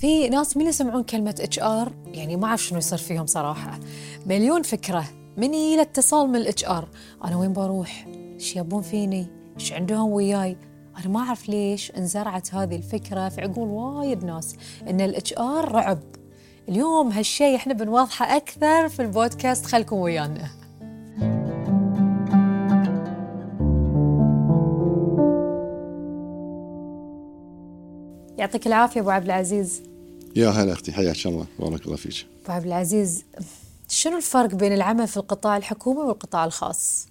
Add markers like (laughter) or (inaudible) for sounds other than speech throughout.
في ناس من يسمعون كلمة HR يعني ما أعرف شنو يصير فيهم صراحة. مليون فكرة من يجي اتصال من ال HR أنا وين بروح؟ إيش يبون فيني؟ إيش عندهم وياي؟ أنا ما أعرف ليش انزرعت هذه الفكرة في عقول وايد ناس إن ال HR رعب. اليوم هالشيء إحنا بنوضحه أكثر في البودكاست. خلكم ويانا. يعطيك العافية أبو عبد العزيز. يا هلا أختي حياك الله بارك الله فيك. ابو عبد العزيز شنو الفرق بين العمل في القطاع الحكومي والقطاع الخاص؟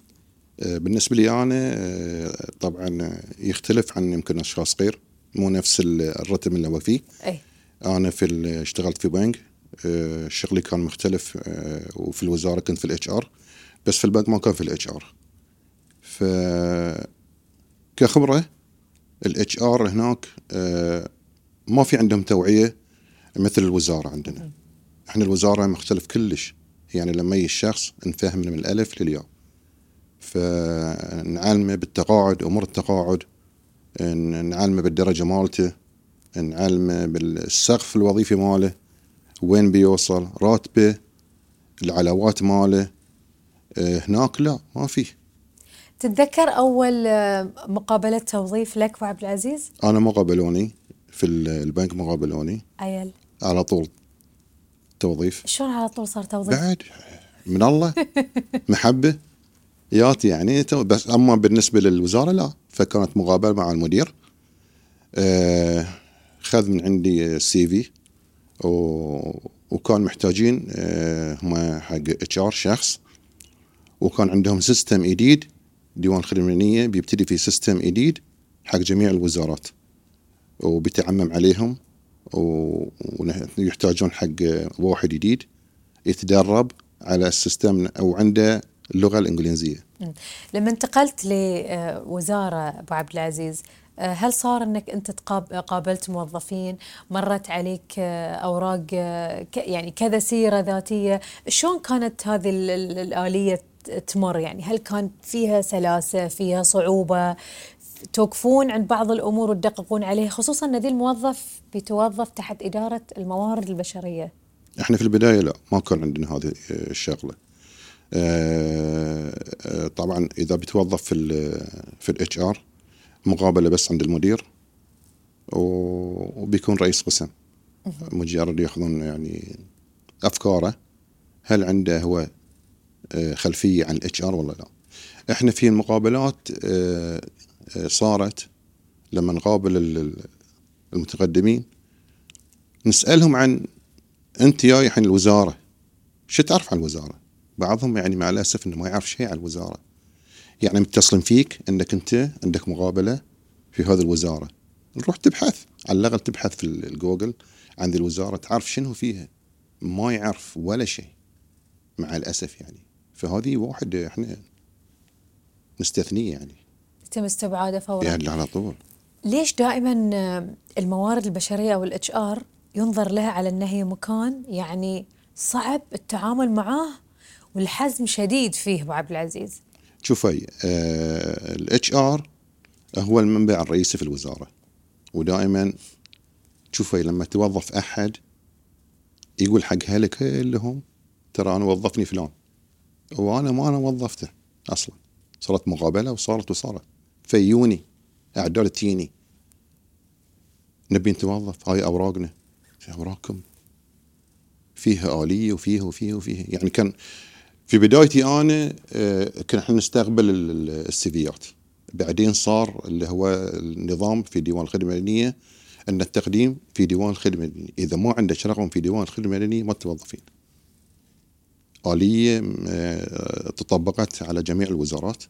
آه، بالنسبة لي أنا آه، طبعا يختلف عن يمكن أشخاص غير مو نفس الرتم اللي هو فيه. أي. أنا في اشتغلت في بنك آه، شغلي كان مختلف وفي الوزارة كنت في ال HR بس في البنك ما كان في ال HR ف كخبرة ال HR هناك ما في عندهم توعية مثل الوزارة عندنا. إحنا الوزارة مختلف كلش. يعني لما يجي الشخص نفهم من الألف للياء. فنعلمه بالتقاعد أمور التقاعد. نعلمه بالدرجة مالته. نعلمه بالسقف الوظيفي ماله. وين بيوصل. راتبه. العلاوات ماله. هناك لا ما في تتذكر أول آه، مقابلة توظيف لك ابو عبد العزيز؟ أنا ما قابلوني في البنك ما قابلوني عيل على طول توظيف. شلون على طول صار توظيف؟ بعد من الله. (laughs) محبة. ياتي يعني بس أما بالنسبة للوزارة لا. فكانت مقابلة مع المدير. آه خذ من عندي السي في وكان محتاجين آه هم حق HR شخص. وكان عندهم system جديد. ديوان الخدمه بيبتدي في system جديد حق جميع الوزارات. وبيتعمم عليهم. ويحتاجون حق واحد جديد يتدرب على ال system أو عنده اللغة الإنجليزية. لما انتقلت لوزارة أبو عبد العزيز هل صار إنك أنت قابلت موظفين مرت عليك أوراق يعني كذا سيرة ذاتية؟ شلون كانت هذه الآلية تمر؟ يعني هل كان فيها سلاسة فيها صعوبة؟ توقفون عند بعض الأمور وتدققون عليها خصوصا أن ذي الموظف بيتوظف تحت إدارة الموارد البشرية. إحنا في البداية لا ما كان عندنا هذه الشغلة. آه، آه، طبعا إذا بتوظف في ال في ال HR مقابلة بس عند المدير وبيكون رئيس قسم مجرد يأخذون يعني أفكاره هل عنده هو آه، خلفية عن ال HR ولا لا إحنا في المقابلات صارت لما نقابل المتقدمين نسألهم عن أنت جاي الحين الوزارة شو تعرف عن الوزارة؟ بعضهم يعني مع الأسف إنه ما يعرف شيء عن الوزارة. يعني متصلين فيك إنك أنت عندك مقابلة في هذه الوزارة. تروح تبحث على الأقل تبحث في الجوجل عن ذي الوزارة تعرف شنو فيها. ما يعرف ولا شيء مع الأسف يعني. فهذه واحد إحنا نستثنيه يعني. يتم استبعاده فورا. يعني على طول. ليش دائما الموارد البشرية أو ال HR ينظر لها على إنها هي مكان يعني صعب التعامل معاه والحزم شديد فيه أبو عبد العزيز؟ شوفي ال HR هو المنبع الرئيسي في الوزارة. ودائما شوفي لما توظف أحد يقول حق اهله كلهم ترى أنا وظفني فلان. وأنا ما أنا وظفته أصلا. صارت مقابلة وصارت وصارت. فيوني اعداد تيني. نبي نتوظف هاي أوراقنا في أوراقكم. فيها آلية وفيها وفيها وفيها. يعني كان في بدايتي أنا آه، كنا إحنا نستقبل السيفيات بعدين صار اللي هو النظام في ديوان الخدمة المدنية إن التقديم في ديوان الخدمة المدنية. إذا ما عندك رقم في ديوان الخدمة المدنية ما تتوظفين. آلية آه، تطبقت على جميع الوزارات.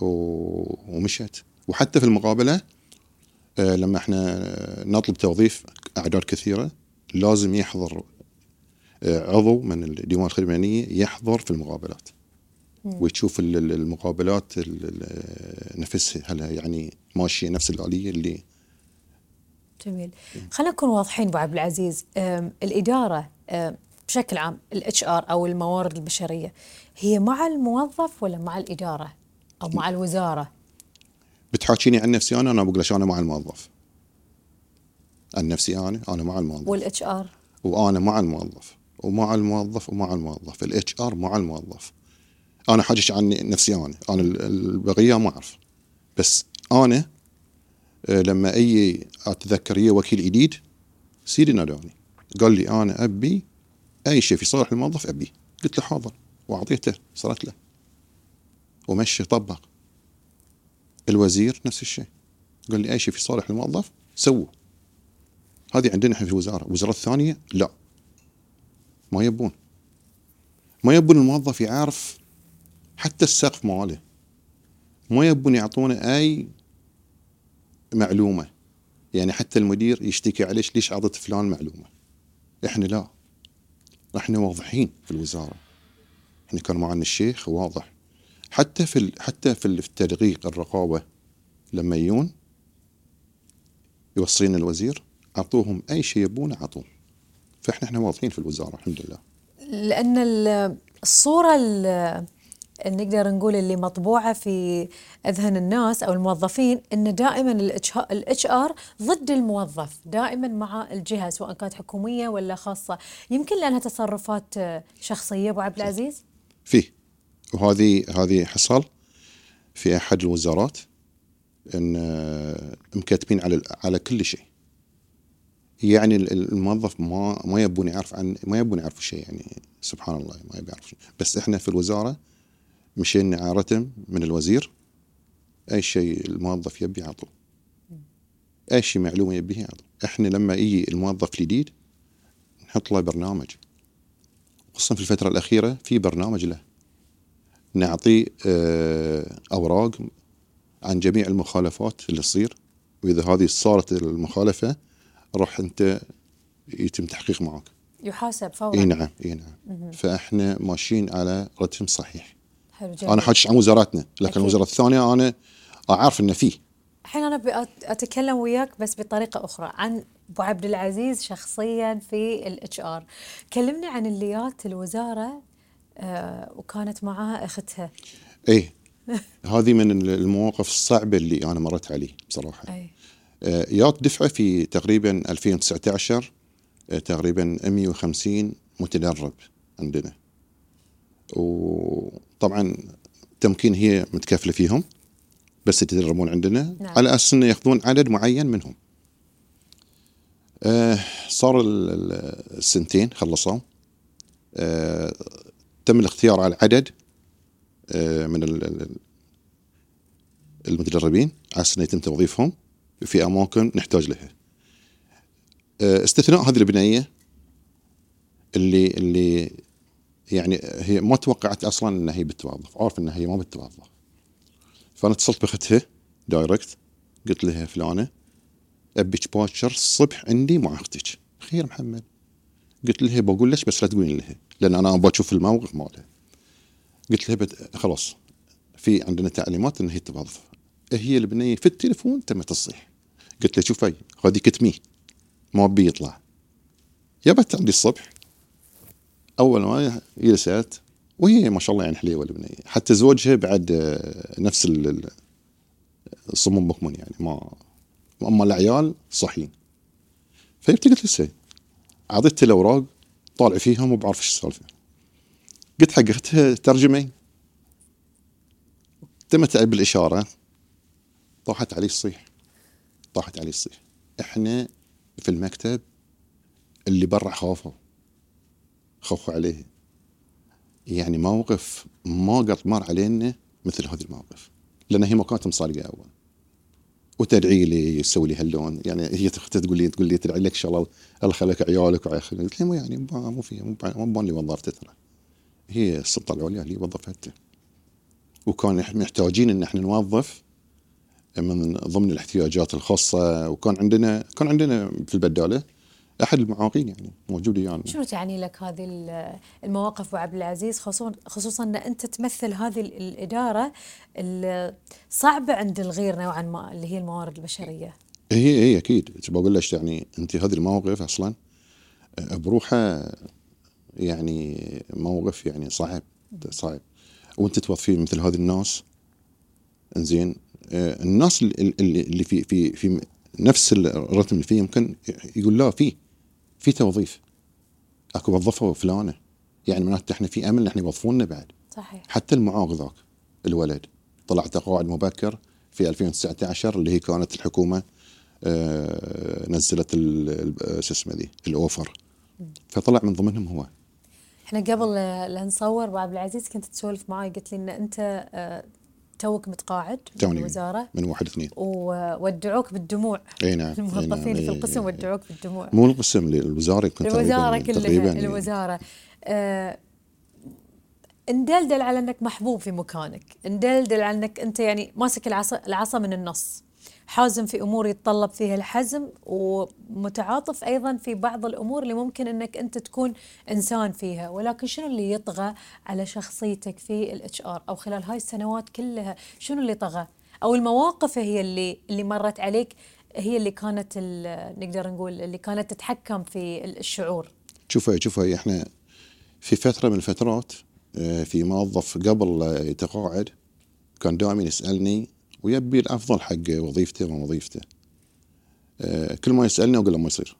ومشت وحتى في المقابلة آه، لما إحنا نطلب توظيف أعداد كثيرة لازم يحضر آه، عضو من الديوان الخدمة المدنية يحضر في المقابلات. وتشوف المقابلات نفسها هل يعني ماشية نفس الآلية اللي جميل. خلينا نكون واضحين أبو عبد العزيز. الإدارة بشكل عام ال HR أو الموارد البشرية هي مع الموظف ولا مع الإدارة؟ أو مع الوزارة؟ بتحاكيني عن نفسي أنا أنا بقول لك أنا مع الموظف. عن نفسي أنا أنا مع الموظف. والإتش آر؟ وأنا مع الموظف. ومع الموظف ومع الموظف. ال HR مع الموظف. أنا حاجش عن نفسي أنا. أنا ال- البقية ما أعرف. بس أنا آه، لما أي أتذكر هي وكيل جديد سيدي ناداني قال لي أنا أبي أي شيء في صالح الموظف أبي. قلت له حاضر. وأعطيته صارت له. ومشي طبق. الوزير نفس الشيء. قال لي أي شيء في صالح الموظف سوه. هذه عندنا إحنا في الوزارة. الوزارات الثانية لا. ما يبون. ما يبون الموظف يعرف حتى السقف ماله. ما يبون يعطونه أي معلومة. يعني حتى المدير يشتكي عليش ليش أعطيت فلان معلومة؟ إحنا لا. إحنا واضحين في الوزارة. إحنا كان معنا الشيخ واضح. حتى في حتى في التدقيق الرقابة لما يجون يوصينا الوزير أعطوهم أي شيء يبونه أعطوه. فإحنا إحنا واضحين في الوزارة الحمد لله. لأن ال- الصورة ال- نقدر نقول اللي مطبوعة في أذهان الناس أو الموظفين إن دائما ال HR ضد الموظف دائما مع الجهة سواء كانت حكومية ولا خاصة. يمكن لأنها تصرفات شخصية أبو عبد العزيز؟ فيه. وهذه هذه حصل في أحد الوزارات إن آه، مكتبين على على كل شيء. يعني ال- ال- الموظف ما ما يبون يعرف عن ما يبون يعرفوا شيء يعني سبحان الله ما يبي يعرف شيء. بس إحنا في الوزارة مشينا على رتم من الوزير أي شيء الموظف يبي يعطوه أي شيء معلومة يبيه يعطوه إحنا لما يجي الموظف الجديد نحط له برنامج. خصوصا في الفترة الأخيرة في برنامج له. نعطيه آه، أوراق عن جميع المخالفات اللي تصير. وإذا هذه صارت المخالفة روح أنت يتم تحقيق معك. يحاسب فورا. إي نعم إي نعم. فإحنا ماشيين على رتم صحيح. حلو جدا أنا حاجش عن وزاراتنا لكن. الوزارة الثانية أنا أعرف إنه فيه. الحين أنا أتكلم وياك بس بطريقة أخرى عن أبو عبد العزيز شخصيا في ال HR كلمني عن اللي يات الوزارة وكانت معاها أختها. إيه. هذه من المواقف الصعبة اللي أنا مريت عليه بصراحة. أي. آه، ياك دفعة في تقريبا 2019 آه، تقريبا 150 متدرب عندنا. وطبعا تمكين هي متكفلة فيهم بس يتدربون عندنا. نعم. على أساس إنه يأخذون عدد معين منهم. آه، صار ال- ال- السنتين خلصوا. آه، تم الاختيار على عدد آه، من ال- ال- المتدربين على انه يتم توظيفهم في أماكن نحتاج لها. آه، استثناء هذه البنيه اللي اللي يعني هي ما توقعت أصلا إنها هي بتتوظف، عارف إنها هي ما بتتوظف. فأنا اتصلت بأختها دايركت قلت لها فلانة ابيك باكر الصبح عندي مع أختك. خير محمد. قلت لها بقول لك بس لا تقولين لها لأن أنا أبغى أشوف الموقف مالها. قلت لها. خلاص في عندنا تعليمات إن هي تتوظف. هي البنية في التليفون تمت تصيح. قلت له شوفي هذه كتمي ما بي يطلع. جابت عندي الصبح أول ما جلست وهي ما شاء الله يعني حليوة البنية حتى زوجها بعد آه، نفس ال- ال- الصمم بكمن يعني ما أما العيال صحيين فجبت قلت له سي اعطيته الاوراق طالع فيهم وبعرف إيش السالفة. قلت حق اختها ترجمي تمت بالإشارة. طاحت علي الصيح. طاحت علي الصيح. إحنا في المكتب اللي برا خافوا. خوفوا عليه. يعني موقف ما قد مر علينا مثل هذا الموقف لأن هي ما كانت مصادقه أول. وتدعي لي يسوي لي هاللون. يعني هي تقول لي تقول لي تدعي لك ان شاء الله الله يخليك عيالك وعيالك قلت لها يعني مو في مو ب- مو باني وظفته ترى. هي السلطه العليا اللي وظفته وكان محتاجين إن إحنا نوظف من ضمن الاحتياجات الخاصة. وكان عندنا كان عندنا في البدالة أحد المعاقين يعني موجود ويانا شنو تعني لك هذه ال- المواقف أبو عبد العزيز خصوصا خصوصا إن أنت تمثل هذه ال- الإدارة الصعبة عند الغير نوعا ما اللي هي الموارد البشرية. هي هي أكيد. بقول لك يعني أنت هذه المواقف أصلا آه، بروحها يعني موقف يعني صعب صعب. وأنت توظفين مثل هذه الناس إنزين آه، الناس اللي, في في في نفس الرتم اللي فيه يمكن يقول لا في. في توظيف. اكو وظفوا فلانه. يعني معناته إحنا في امل إحنا يوظفونا بعد. صحيح. حتى المعاق ذاك الولد. طلع تقاعد مبكر في 2019 اللي هي كانت الحكومة آه، نزلت ال- شو اسمه ذي الأوفر. فطلع من ضمنهم هو. إحنا قبل لا نصور ابو عبد العزيز كنت تسولف معي قلت لي إن أنت آه، توك متقاعد من الوزارة. من واحد اثنين وودعوك بالدموع. إي نعم إي نعم، الموظفين في القسم ودعوك بالدموع. مو القسم الوزارة كنت الوزارة كلها تقريبا الوزارة. آه إن دل دل على إنك محبوب في مكانك. إن دل دل على إنك أنت يعني ماسك العصا العصا من النص. حازم في أمور يتطلب فيها الحزم ومتعاطف أيضا في بعض الأمور اللي ممكن إنك أنت تكون إنسان فيها. ولكن شنو اللي يطغى على شخصيتك في ال HR أو خلال هاي السنوات كلها شنو اللي طغى؟ أو المواقف هي اللي اللي مرت عليك هي اللي كانت نقدر نقول اللي كانت تتحكم في الشعور؟ شوفي شوفي إحنا في فترة من الفترات آه، في موظف قبل يتقاعد كان دائما يسألني ويبي الأفضل حق وظيفته وما وظيفته. آه، كل ما يسألني أقول له ما يصير.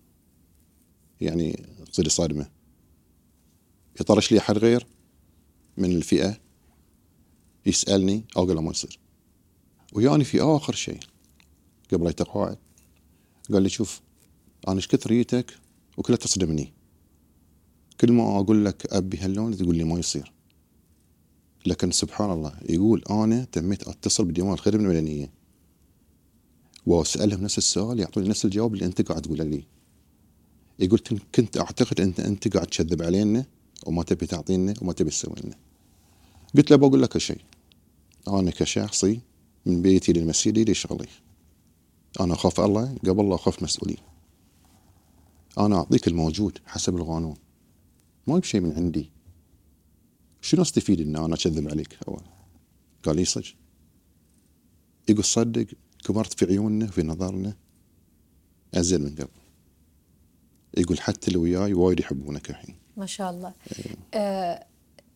يعني تصير صدمه يطرش لي أحد غير من الفئة يسألني أقول له ما يصير. وياني في آخر شيء قبل يتقاعد. قال لي شوف أنا إيش كثر جيتك وكلها تصدمني. كل ما أقول لك أبي هاللون تقول لي ما يصير. لكن سبحان الله يقول أنا تميت أتصل بديوان الخدمه المدنيه وأسألهم نفس السؤال يعطوني نفس الجواب اللي أنت قاعد تقوله لي. يقول كن- كنت أعتقد انت أنت قاعد تكذب علينا وما تبي تعطينا وما تبي تسوي لنا قلت له بقول لك شيء. أنا كشخصي من بيتي للمسجد لي شغلي. أنا أخاف الله قبل لا أخاف مسؤولين أنا أعطيك الموجود حسب القانون. ما بشيء من عندي. شنو استفيد ان أنا اكذب عليك؟ أول. قال لي صدق. يقول صدق كبرت في عيوننا وفي نظرنا. أزين من قبل. يقول حتى اللي وياي وايد يحبونك الحين. ما شاء الله. آه،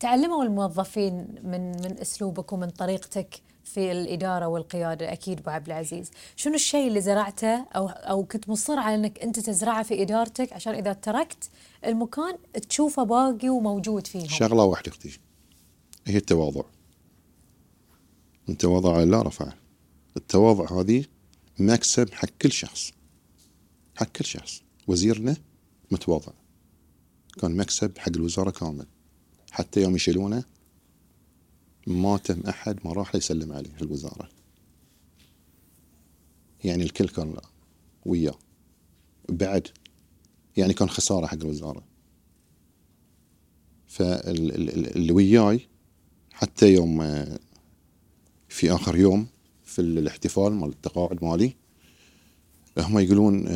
تعلموا الموظفين من من أسلوبك ومن طريقتك. في الإدارة والقيادة أكيد أبو عبد العزيز. شنو الشيء اللي زرعته أو أو كنت مصر على إنك أنت تزرعه في إدارتك؟ عشان إذا تركت المكان تشوفه باقي وموجود فيهم. شغلة واحدة أختي. هي التواضع. من تواضع لا رفعه التواضع هذه مكسب حق كل شخص. حق كل شخص. وزيرنا متواضع. كان مكسب حق الوزارة كامل. حتى يوم يشيلونه ما تم أحد ما راح يسلم عليه في الوزارة. يعني الكل كان وياه. بعد يعني كان خسارة حق الوزارة. فاللي وياي حتى يوم في آخر يوم في الاحتفال مال التقاعد مالي هم يقولون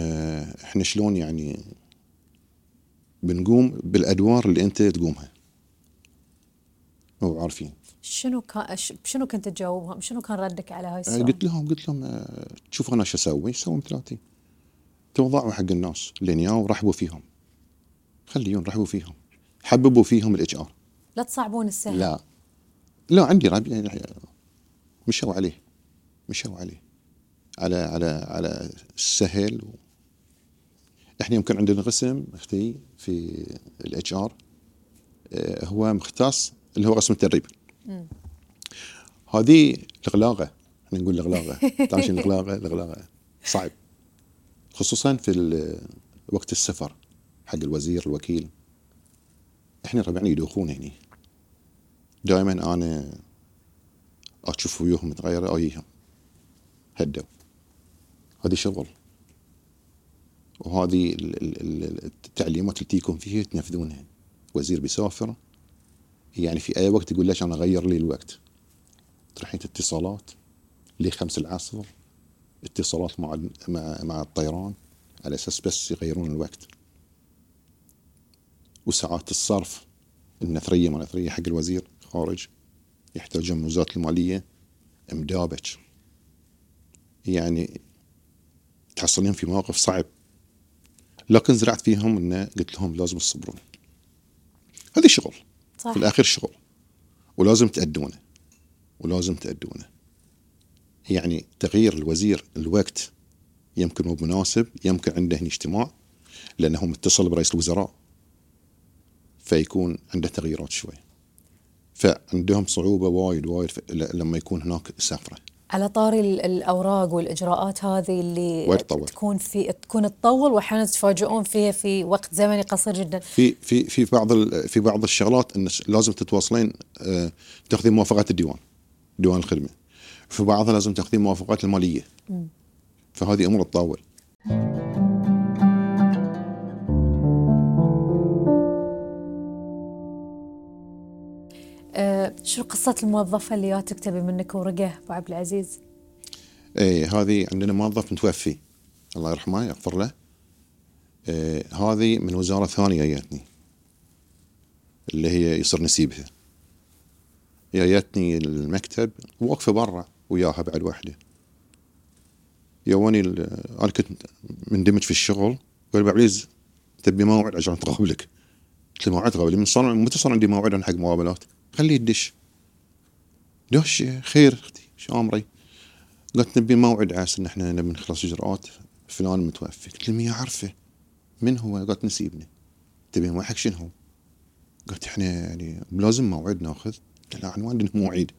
إحنا شلون يعني بنقوم بالأدوار اللي أنت تقومها؟ مو عارفين. شنو كان شنو كنت تجاوبهم؟ شنو كان ردك على هاي آه، السؤال؟ قلت لهم قلت لهم آه، شوف أنا شو أسوي؟ سووا ثلاثين تواضعوا حق الناس اللي ياو رحبوا فيهم. خليون رحبوا فيهم. حببوا فيهم ال HR لا تصعبون السهل لا. لا عندي ربي يعني مشوا عليه. مشوا عليه. على على على السهل و... إحنا يمكن عندنا قسم أختي في الاتش ار هو مختص اللي هو قسم التدريب. هذه الإغلاقة إحنا نقول (laughs) تعرف شنو الإغلاقة؟ الإغلاقة صعب. خصوصا في وقت السفر حق الوزير الوكيل. إحنا ربعنا يدوخون هني. دائما أنا أشوف ويوهم متغيرة اجيهم هدوا. هذه شغل. وهذه ال- ال- ال- التعليمات اللي تيكم فيها تنفذونها وزير بيسافر يعني في أي وقت يقول ليش أنا غير لي الوقت؟ تروحين اتصالات لخمس العصر اتصالات مع مع مع الطيران على أساس بس يغيرون الوقت. وساعات الصرف النثرية ما نثرية حق الوزير خارج يحتاجون وزارة المالية مدابج. يعني تحصلين في مواقف صعب. لكن زرعت فيهم انه قلت لهم لازم تصبرون. هذه شغل. صح. في الاخير شغل. ولازم تأدونه. ولازم تأدونه. يعني تغيير الوزير الوقت يمكن مو مناسب يمكن عنده اجتماع لأنه متصل برئيس الوزراء. فيكون عنده تغييرات شوي. فعندهم صعوبة وايد وايد لما يكون هناك سفرة. على طاري ال- الأوراق والإجراءات هذه اللي وايد تطول. تكون في تكون تطول وأحيانا تتفاجئون فيها في وقت زمني قصير جدا. في في في بعض في بعض الشغلات إن لازم تتواصلين آه، تاخذين موافقات الديوان ديوان الخدمة. في بعضها لازم تاخذين موافقات المالية. فهذه أمور تطول. شو قصة الموظفة اللي جاتك تبي منك ورقة أبو عبد العزيز؟ اي هذه عندنا موظف متوفي. الله يرحمه يغفر له. آه هذه من وزارة ثانية جاتني اللي هي يصير نسيبها. جاتني المكتب واقفه برا وياها بعد واحدة يواني ال- أنا كنت مندمج في الشغل قال أبو عبيز تبي موعد عشان تقابلك؟ قلت له موعد قابلي من صار متى صار عندي موعد حق مقابلات؟ خليه يدش. دش خير أختي شو أمري؟ قالت نبي موعد عاس إن إحنا نبي نخلص إجراءات. فلان متوفي. قلت مية عارفه من هو؟ قالت نسيبني. تبي موعد حق شنو هو؟ قالت إحنا يعني لازم موعد ناخذ. قلت لها عنوان عندنا مواعيد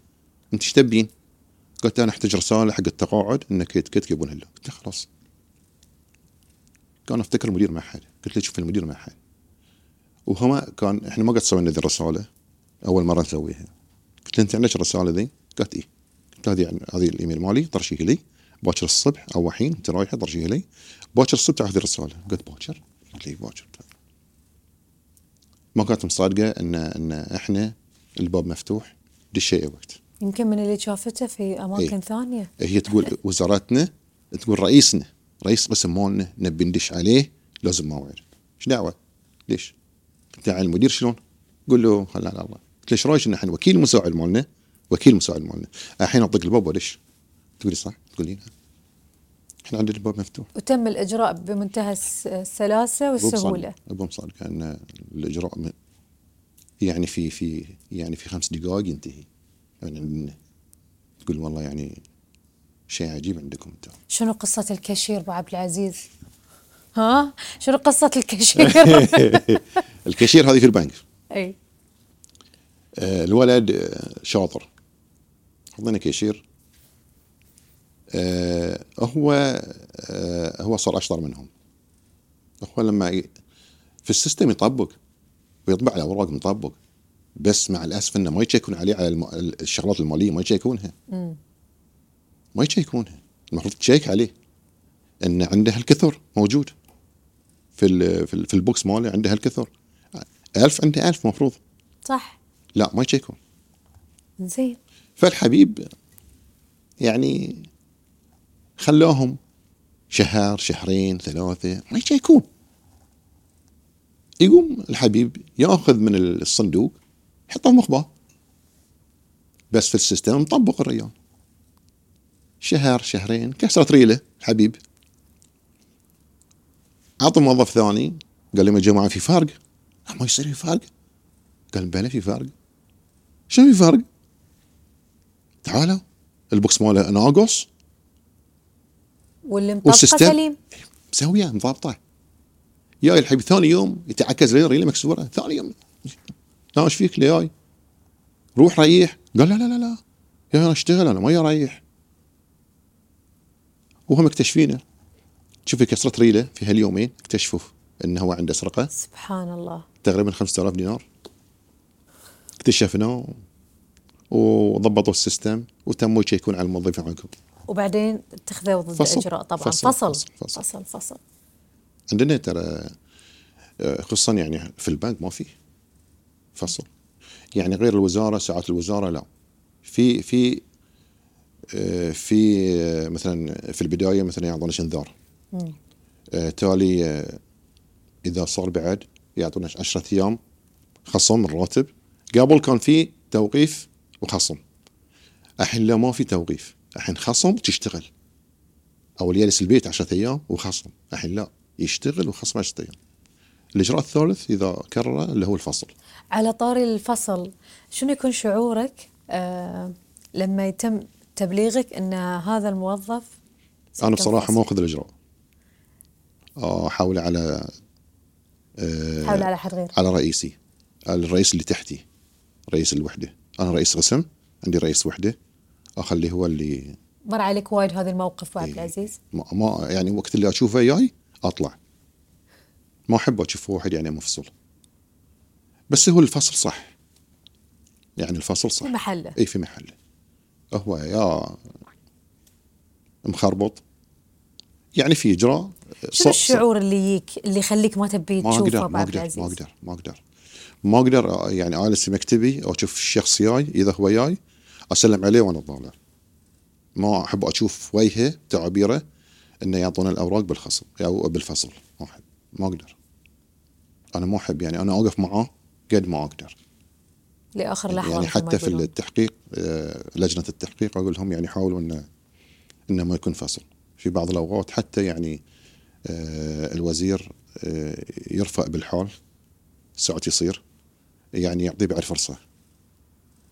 أنت إيش تبين؟ قالت أنا أحتاج رسالة حق التقاعد انك تكتبونها له. قلت خلاص. كان أفتكر المدير مع حد. قلت له شوف المدير مع حد. وهو كان إحنا ما قد سوينا ذي الرساله أول مرة نسويها. قلت له أنت عندك الرساله ذي؟ قالت إيه قلت هذه يعني هذه الإيميل مالي طرشيه لي باكر الصبح أو الحين أنت رايحة طرشيه لي باكر الصبح تاخذ الرساله قلت باكر؟ قلت لي باكر ما كانت مصادقة إن إن إحنا الباب مفتوح دش اي وقت يمكن من اللي شافته في أماكن إيه. ثانية هي تقول (laughs) وزارتنا تقول رئيسنا رئيس قسم مالنا نبي ندش عليه لازم موعد إيش دعوة؟ ليش؟ انت على المدير شلون؟ قول له خلى على الله قلت إيش رايك ان إحنا وكيل مساعد مالنا؟ وكيل مساعد مالنا. الحين أعطيك الباب ودش تقولي صح؟ تقولي. نعم إحنا عندنا الباب مفتوح. وتم الإجراء بمنتهى الس- السلاسة والسهولة. أبو مصادق ان الإجراء يعني في في يعني في خمس دقائق ينتهي. يعني. تقول والله يعني شيء عجيب عندكم أنتم. شنو قصة الكاشير أبو عبد العزيز؟ ها؟ شنو قصة الكاشير؟ (laughs) (laughs) الكاشير هذه في البنك. أي. الولد آه، شاطر. حطينا كاشير. آه، هو آه، هو صار أشطر منهم. هو لما ي- في ال system يطبق ويطبع الاوراق مطبق بس مع الأسف إنه ما يشيكون عليه على الم- الشغلات المالية ما يشيكونها. ما يشيكونها. المفروض تشيك عليه. إن عنده هالكثر موجود. في ال في, ال في ال box ماله عنده هالكثر ألف عنده ألف مفروض. صح. لا ما يشيكون. زين. فالحبيب يعني خلاهم شهر شهرين ثلاثة ما يشيكون. يقوم الحبيب يأخذ من الصندوق يحطه مخباه بس في ال system مطبق الريال شهر شهرين كسرت ريلة الحبيب. اعطي موظف ثاني قال لهم يا جماعة في فرق؟ ما يصير في فرق. قال بلى في فرق. شنو في فرق؟ تعالوا ال box ماله ناقص واللي مطبقه سليم. مسوية مضبطة. جاي الحبيب ثاني يوم يتعكز لي ريله مكسورة. ثاني يوم إيش فيك لياي؟ روح ريح. قال لا لا لا لا. يا أنا أشتغل أنا ما اريح وهم مكتشفينه. شوفي كسرت ريلة في هاليومين اكتشفوا إنه هو عنده سرقة. سبحان الله. تقريبا 5000 دينار. اكتشفناه وضبطوا السيستم وتموا يشيكون على الموظفين عقب وبعدين اتخذوا ضد فصل. اجراء طبعا. فصل. فصل. فصل. فصل. فصل. فصل. عندنا ترى آه، خصوصا يعني في البنك ما في فصل. يعني غير الوزارة ساعات الوزارة لا. في في آه، في آه، مثلا في البداية مثلا يعطونك انذار تالي إذا صار بعد يعطونك 10 أيام خصم من الراتب. قبل كان في توقيف وخصم. الحين لا ما في توقيف. الحين خصم تشتغل. اول يجلس البيت 10 أيام وخصم. الحين لا يشتغل وخصم 10 أيام. الإجراء الثالث إذا كرر اللي هو الفصل. على طاري الفصل شنو يكون شعورك آه لما يتم تبليغك إن هذا الموظف أنا بصراحة ما أخذ الإجراء. أحاول على آه، حول على حد غير على رئيسي الرئيس اللي تحتي. رئيس الوحدة. أنا رئيس قسم عندي رئيس وحدة. اخليه هو اللي مر عليك وايد هذا الموقف عبد إيه. العزيز؟ ما, ما يعني وقت اللي أشوفه جاي أطلع. ما أحب أشوف واحد يعني مفصول بس هو الفصل صح. يعني الفصل صح. في محله. اي في محله. هو يا مخربط. يعني في إجراء. شنو الشعور اللي يجيك اللي يخليك ما تبي تشوفه ما أقدر ما أقدر ما أقدر. ما أقدر يعني اجلس مكتبي أو أشوف الشخص جاي إذا هو جاي أسلم عليه وأنا طالع ما أحب أشوف وجهه تعابيره إنه يعطونا الأوراق بالخصم أو بالفصل. ما أحب ما أقدر. أنا ما أحب يعني أنا أوقف معاه قد ما أقدر. لآخر لحظة يعني حتى في. التحقيق آه، لجنة التحقيق أقول لهم يعني حاولوا إنه إنه ما يكون فصل. في بعض الأوقات حتى يعني آه، الوزير آه، يرفع بالحال ساعات يصير. يعني يعطي بعد فرصة.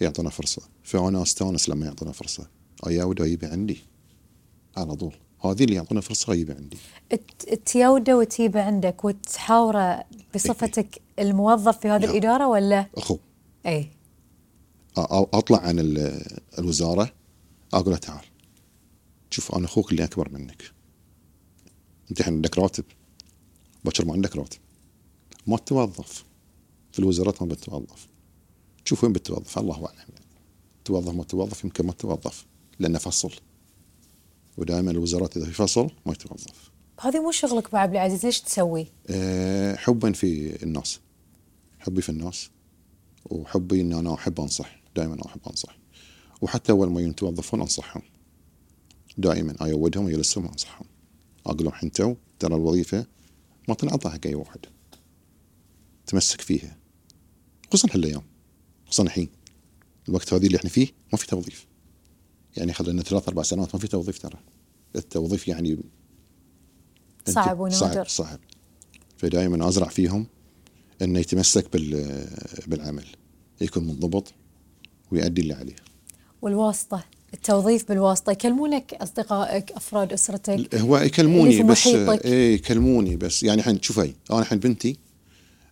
يعطينا فرصة. فأنا أستأنس لما يعطينا فرصة. اياود يجيبه عندي. على طول. هذه اللي يعطونا فرصة يجيبه عندي. ت- تيوده وتجيبه عندك وتحاوره بصفتك الموظف في هذه لا. الإدارة ولا؟ أخو. اي أطلع عن ال- الوزارة. أقول له تعال. شوف أنا أخوك اللي أكبر منك. أنت الحين عندك راتب. باكر ما عندك راتب. ما تتوظف في الوزارات ما بتتوظف. تشوف وين بتتوظف. الله أعلم. يعني. توظف ما توظف يمكن ما تتوظف لأنه فصل. ودائما الوزارات إذا في فصل ما يتوظف. هذه مو شغلك ابو عبد العزيز ليش تسوي؟ أه حبا في الناس. حبي في الناس. وحبي إن أنا أحب أنصح. دائما أحب أنصح. وحتى أول ما يتوظفون أنصحهم. دائما أيودهم ويجلسهم وأنصحهم. أقول لهم أنتوا ترى الوظيفة ما تنعطى حق أي واحد. تمسك فيها. خصوصا هالايام خصوصا الحين. الوقت هذه اللي إحنا فيه ما في توظيف. يعني خلينا ثلاث أربع سنوات ما في توظيف ترى. التوظيف يعني صعب ونادر. صعب صعب. فدائما أزرع فيهم إنه يتمسك بال بالعمل يكون منضبط ويؤدي اللي عليه. والواسطة التوظيف بالواسطة يكلمونك أصدقائك أفراد أسرتك هو يكلموني بس. إيه يكلموني بس. يعني الحين شوفي أنا الحين بنتي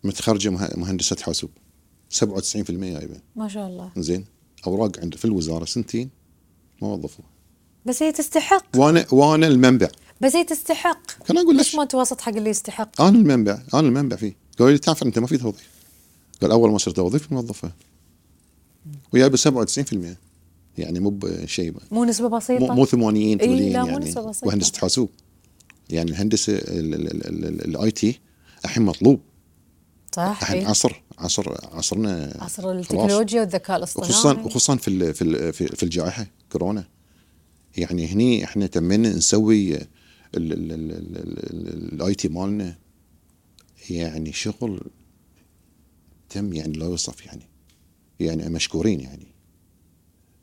متخرجة مه- مهندسة حاسوب. 97% جايبه ما شاء الله زين اوراق عند في الوزاره سنتين ما وظفوها بس هي تستحق وأنا وأنا المنبع بس هي تستحق كان أقول ليش ما توسط حق اللي يستحق أنا المنبع أنا المنبع فيه قال لي تعرف انت ما في توظيف قال اول ما صرت توظيف موظفه وجايبه 97% يعني مو بشيء مو نسبه بسيطه مو مو 80 إيه، 80 لا، مو يعني نسبة بسيطة. وهندسه حاسوب يعني الهندسه ال IT الحين مطلوب صح الحين إيه. عصر عصر عصرنا عصر. التكنولوجيا والذكاء الاصطناعي وخصوصا وخصوصا في ال- في ال- في الجائحه كورونا يعني هني إحنا تمينا نسوي ال IT مالنا يعني شغل تم يعني لا يوصف يعني يعني مشكورين يعني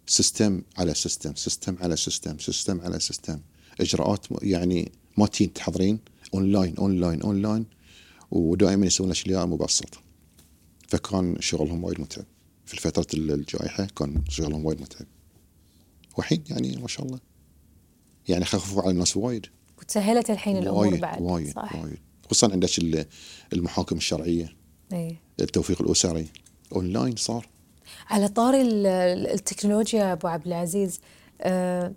system على system system على system system على system اجراءات يعني ما تين تحضرين online online online ودائما يسوون اشياء مبسطه فكان شغلهم وايد متعب. في فتره الجائحة كان شغلهم وايد متعب. والحين يعني ما شاء الله. يعني خففوا على الناس وايد. وتسهلت الحين الأمور وايد بعد. وايد صح. وايد. خصوصا عندك ال- المحاكم الشرعية. اي التوفيق الأسري. اونلاين صار. على طاري ال- ال- التكنولوجيا أبو عبد العزيز أه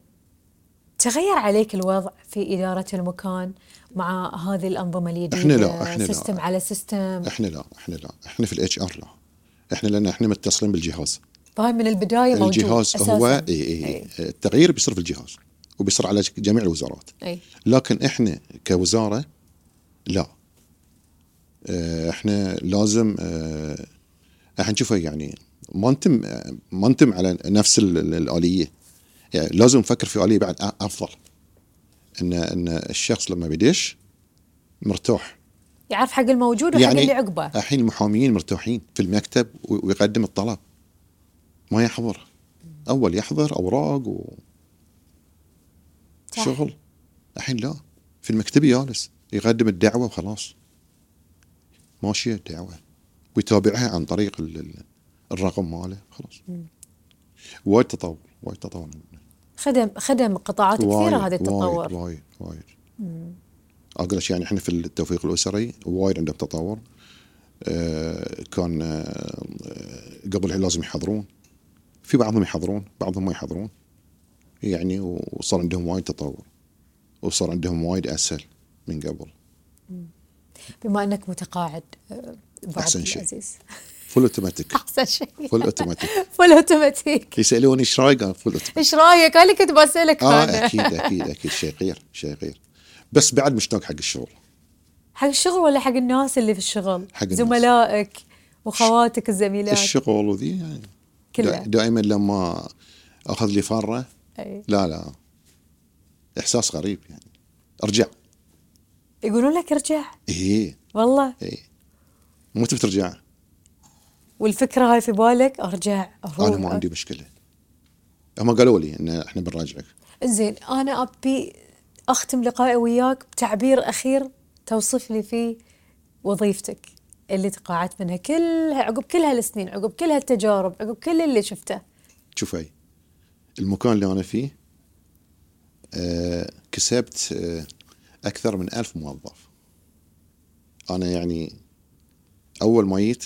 تغير عليك الوضع في إدارة المكان مع هذه الأنظمة الجديده إحنا لا، إحنا لا. system على system إحنا لا إحنا لا. إحنا في ال HR لا. إحنا لأن إحنا متصلين بالجهاز. فهاي من البداية موجود الجهاز أساساً. هو إي إي. إي. التغيير بيصير في الجهاز وبيصير على جميع الوزارات. إي. لكن إحنا كوزارة لا. آه، إحنا لازم آه، إحنا نشوفه يعني. ما نتم ما نتم على نفس ال- ال- الآلية. يعني لازم نفكر في اليه بعد أ- أفضل. ان إن الشخص لما بيدش مرتاح. يعرف حق الموجود وحق يعني اللي عقبه. الحين المحاميين مرتاحين في المكتب ويقدم الطلب. ما يحضر. أول يحضر أوراق و صح. شغل. الحين لا. في المكتب جالس يقدم الدعوة وخلاص. ماشية الدعوة. ويتابعها عن طريق ال- ال- الرقم ماله. خلاص. وايد تطور. وايد تطور. خدم خدم قطاعات كثيرة هذا التطور. وايد وايد. وايد أقول لك يعني إحنا في التوفيق الأسري وايد عندهم تطور. آه، كان آه، قبل الحين لازم يحضرون. في بعضهم يحضرون بعضهم ما يحضرون. يعني وصار عندهم وايد تطور. وصار عندهم وايد أسهل من قبل. بما إنك متقاعد آه، أحسن عبد شيء. full automatic أحسن شيء. full automatic full automatic يسالوني إيش رايك أنا full automatic إيش رأيك؟ أنا كنت بسألك آه أنا أكيد أكيد أكيد. شيء غير شيء غير بس بعد مشتاق حق الشغل. حق الشغل ولا حق الناس اللي في الشغل؟ حق الناس. زملائك واخواتك الزميلات. الشغل وذي يعني. كلها. دا- دائما لما أخذ لي فره أي. لا لا. إحساس غريب يعني. أرجع. يقولون لك أرجع؟ إيه. والله. إيه. مو تبي ترجع. والفكرة هاي في بالك؟ أرجع أروح. أنا ما عندي مشكلة. هم قالوا لي إن إحنا بنراجعك. زين أنا أبي أختم لقائي وياك بتعبير أخير توصف لي فيه وظيفتك اللي تقاعدت منها كلها عقب كل هالسنين عقب كل هالتجارب عقب كل اللي شفته. شوفي المكان اللي أنا فيه آه كسبت آه أكثر من ألف موظف. أنا يعني أول ما جيت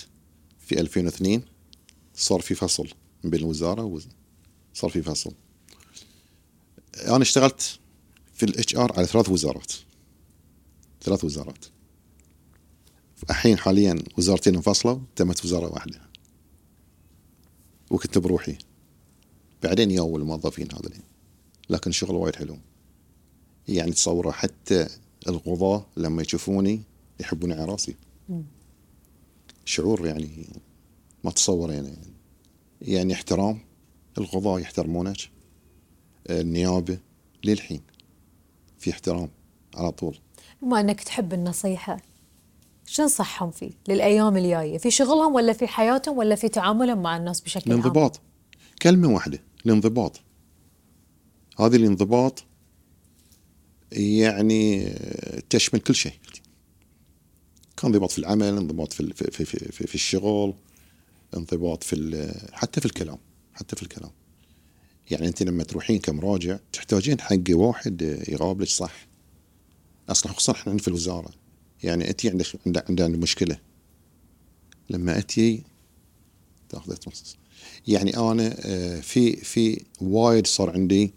في 2002 صار في فصل بين الوزارة وز- صار في فصل. أنا اشتغلت في ال HR على ثلاث وزارات. ثلاث وزارات. الحين حاليا وزارتين انفصلوا تمت وزارة واحدة. وكنت بروحي. بعدين ياو الموظفين هذول. لكن الشغل وايد حلو. يعني تصوره حتى القضاة لما يشوفوني يحبوني على راسي. شعور يعني ما تصور يعني. يعني احترام القضاة يحترمونك. النيابة للحين في احترام على طول. بما إنك تحب النصيحة. شو نصحهم فيه؟ للأيام الجاية. في شغلهم ولا في حياتهم ولا في تعاملهم مع الناس بشكل عام؟ الانضباط. كلمة واحدة الانضباط. هذه الانضباط يعني تشمل كل شيء. كان انضباط في العمل انضباط في في في, في, في, الشغل انضباط في حتى في الكلام حتى في الكلام. يعني انت لما تروحين كمراجع تحتاجين حق واحد يقابلك صح. أصلا خصوصا إحنا في الوزارة. يعني انت عندك عندك عندك مشكلة. لما اتي تاخذ يعني أنا آه، في في وايد صار عندي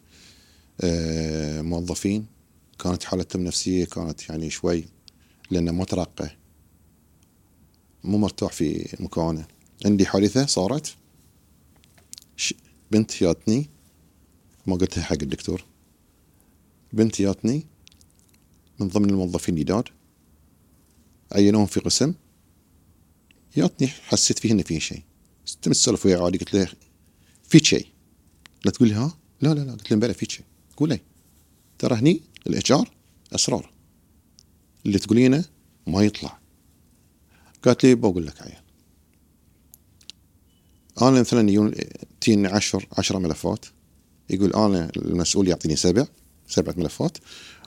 آه، موظفين. كانت حالتهم النفسيه كانت يعني شوي لأنه ما ترقى مو مرتاح في مكانه. عندي حادثة صارت. بنت جاتني ما قلتها حق الدكتور. بنت جاتني من ضمن الموظفين الجداد. عينوهم في قسم. جاتني حسيت فيه إنه فيه شيء. تم السولف وياه عادي قلت له في شيء. لا تقول لي ها لا لا لا قلت له بلى في شيء. قول لي. ترى هني الإتش آر أسرار. اللي تقولينه ما يطلع. قالت لي بقول لك عيال أنا مثلا يجون تجيني 10 10 ملفات. يقول أنا المسؤول يعطيني سبع سبعة ملفات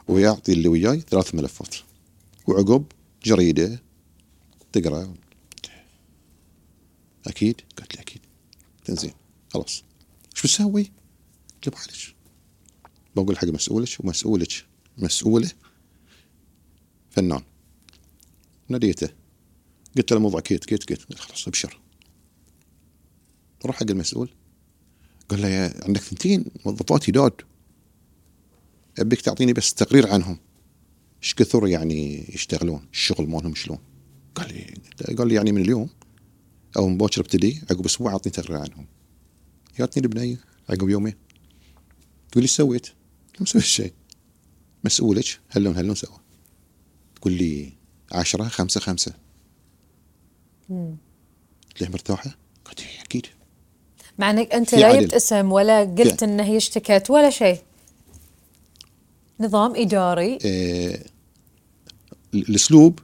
ويعطي اللي وياي ثلاث ملفات. وعقب جريدة تقرأ. أكيد؟ قالت لي أكيد. تنزين. خلاص. إيش بتسوي؟ قلت له معلش. بقول حق مسؤولك ومسؤولك مسؤولة فنان. ناديته. قلت له الموضوع كيت كيت كيت. قال خلاص ابشر. روح حق المسؤول. قال له يا عندك ثنتين موظفات جداد أبيك تعطيني بس تقرير عنهم. إيش كثر يعني يشتغلون؟ الشغل مالهم شلون؟ قال لي قال لي يعني من اليوم أو من باكر ابتدي عقب أسبوع اعطيني تقرير عنهم. جاتني البنيه عقب يومين. تقول لي إيش سويت؟ قلت ما سويت شيء. مسؤولك هلون هلون سوى تقول لي عشرة خمسة خمسة. قلت لها مرتاحة؟ قلت أكيد. مع إنك أنت لا. جبت اسم ولا قلت انه هي اشتكت ولا شيء. نظام إداري. آه، الأسلوب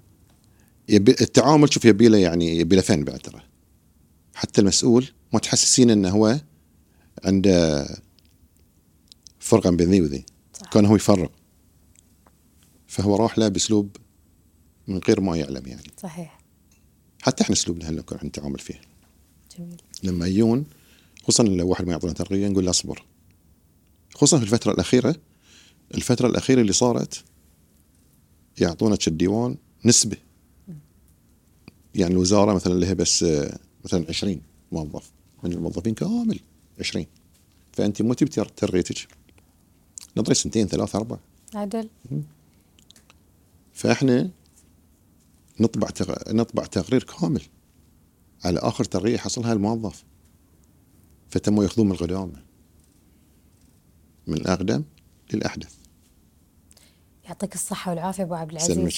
يبي التعامل شوف يبي له يعني يبي له فن بعد ترى. حتى المسؤول ما تحسسين إنه هو عنده فرقه بين ذي وذي. كان هو يفرق. فهو راح له بأسلوب من غير ما يعلم يعني. صحيح. حتى إحنا أسلوبنا هلا كنا نتعامل فيه. جميل. لما يجون خصوصا لو واحد ما يعطينا ترقيه نقول له أصبر. خصوصا في الفترة الأخيرة الفترة الأخيرة اللي صارت يعطونك الديوان نسبه يعني الوزارة مثلا لها بس مثلا 20 موظف. من الموظفين كامل 20 فأنت مو تبي تريتك نظري سنتين ثلاث أربع عدل. فإحنا نطبع تغ... نطبع تقرير كامل على آخر ترقيه حصلها الموظف. فتموا ياخذون من القدامى من الاقدم للأحدث. يعطيك الصحة والعافية أبو عبد العزيز. سلمك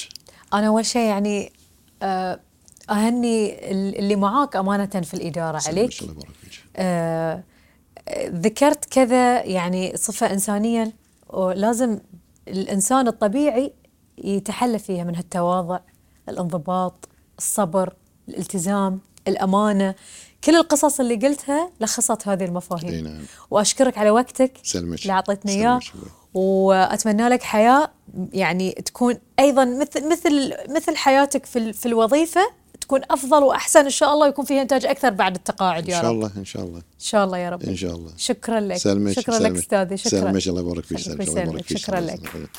أنا أول شيء يعني آه، أهني اللي معاك أمانة في الإدارة عليك. الله يبارك فيك. آه، ذكرت كذا يعني صفة انسانيه ولازم الإنسان الطبيعي يتحلى فيها من هالتواضع. الانضباط الصبر الالتزام الأمانة. كل القصص اللي قلتها لخصت هذه المفاهيم. نعم. وأشكرك على وقتك. سلمك اللي اعطيتنا إياه. وأتمنى لك حياة يعني تكون أيضا مثل مثل مثل حياتك في في الوظيفة تكون أفضل وأحسن. إن شاء الله ويكون فيها إنتاج أكثر بعد التقاعد إن يا شاء رب. الله إن شاء الله. إن شاء الله يا رب. إن شاء الله. شكرا لك. سلمك شكرا لك سلمك. أستاذي. شكرا. سلمك. الله يبارك فيك سلمك سلمك. شكرا لك.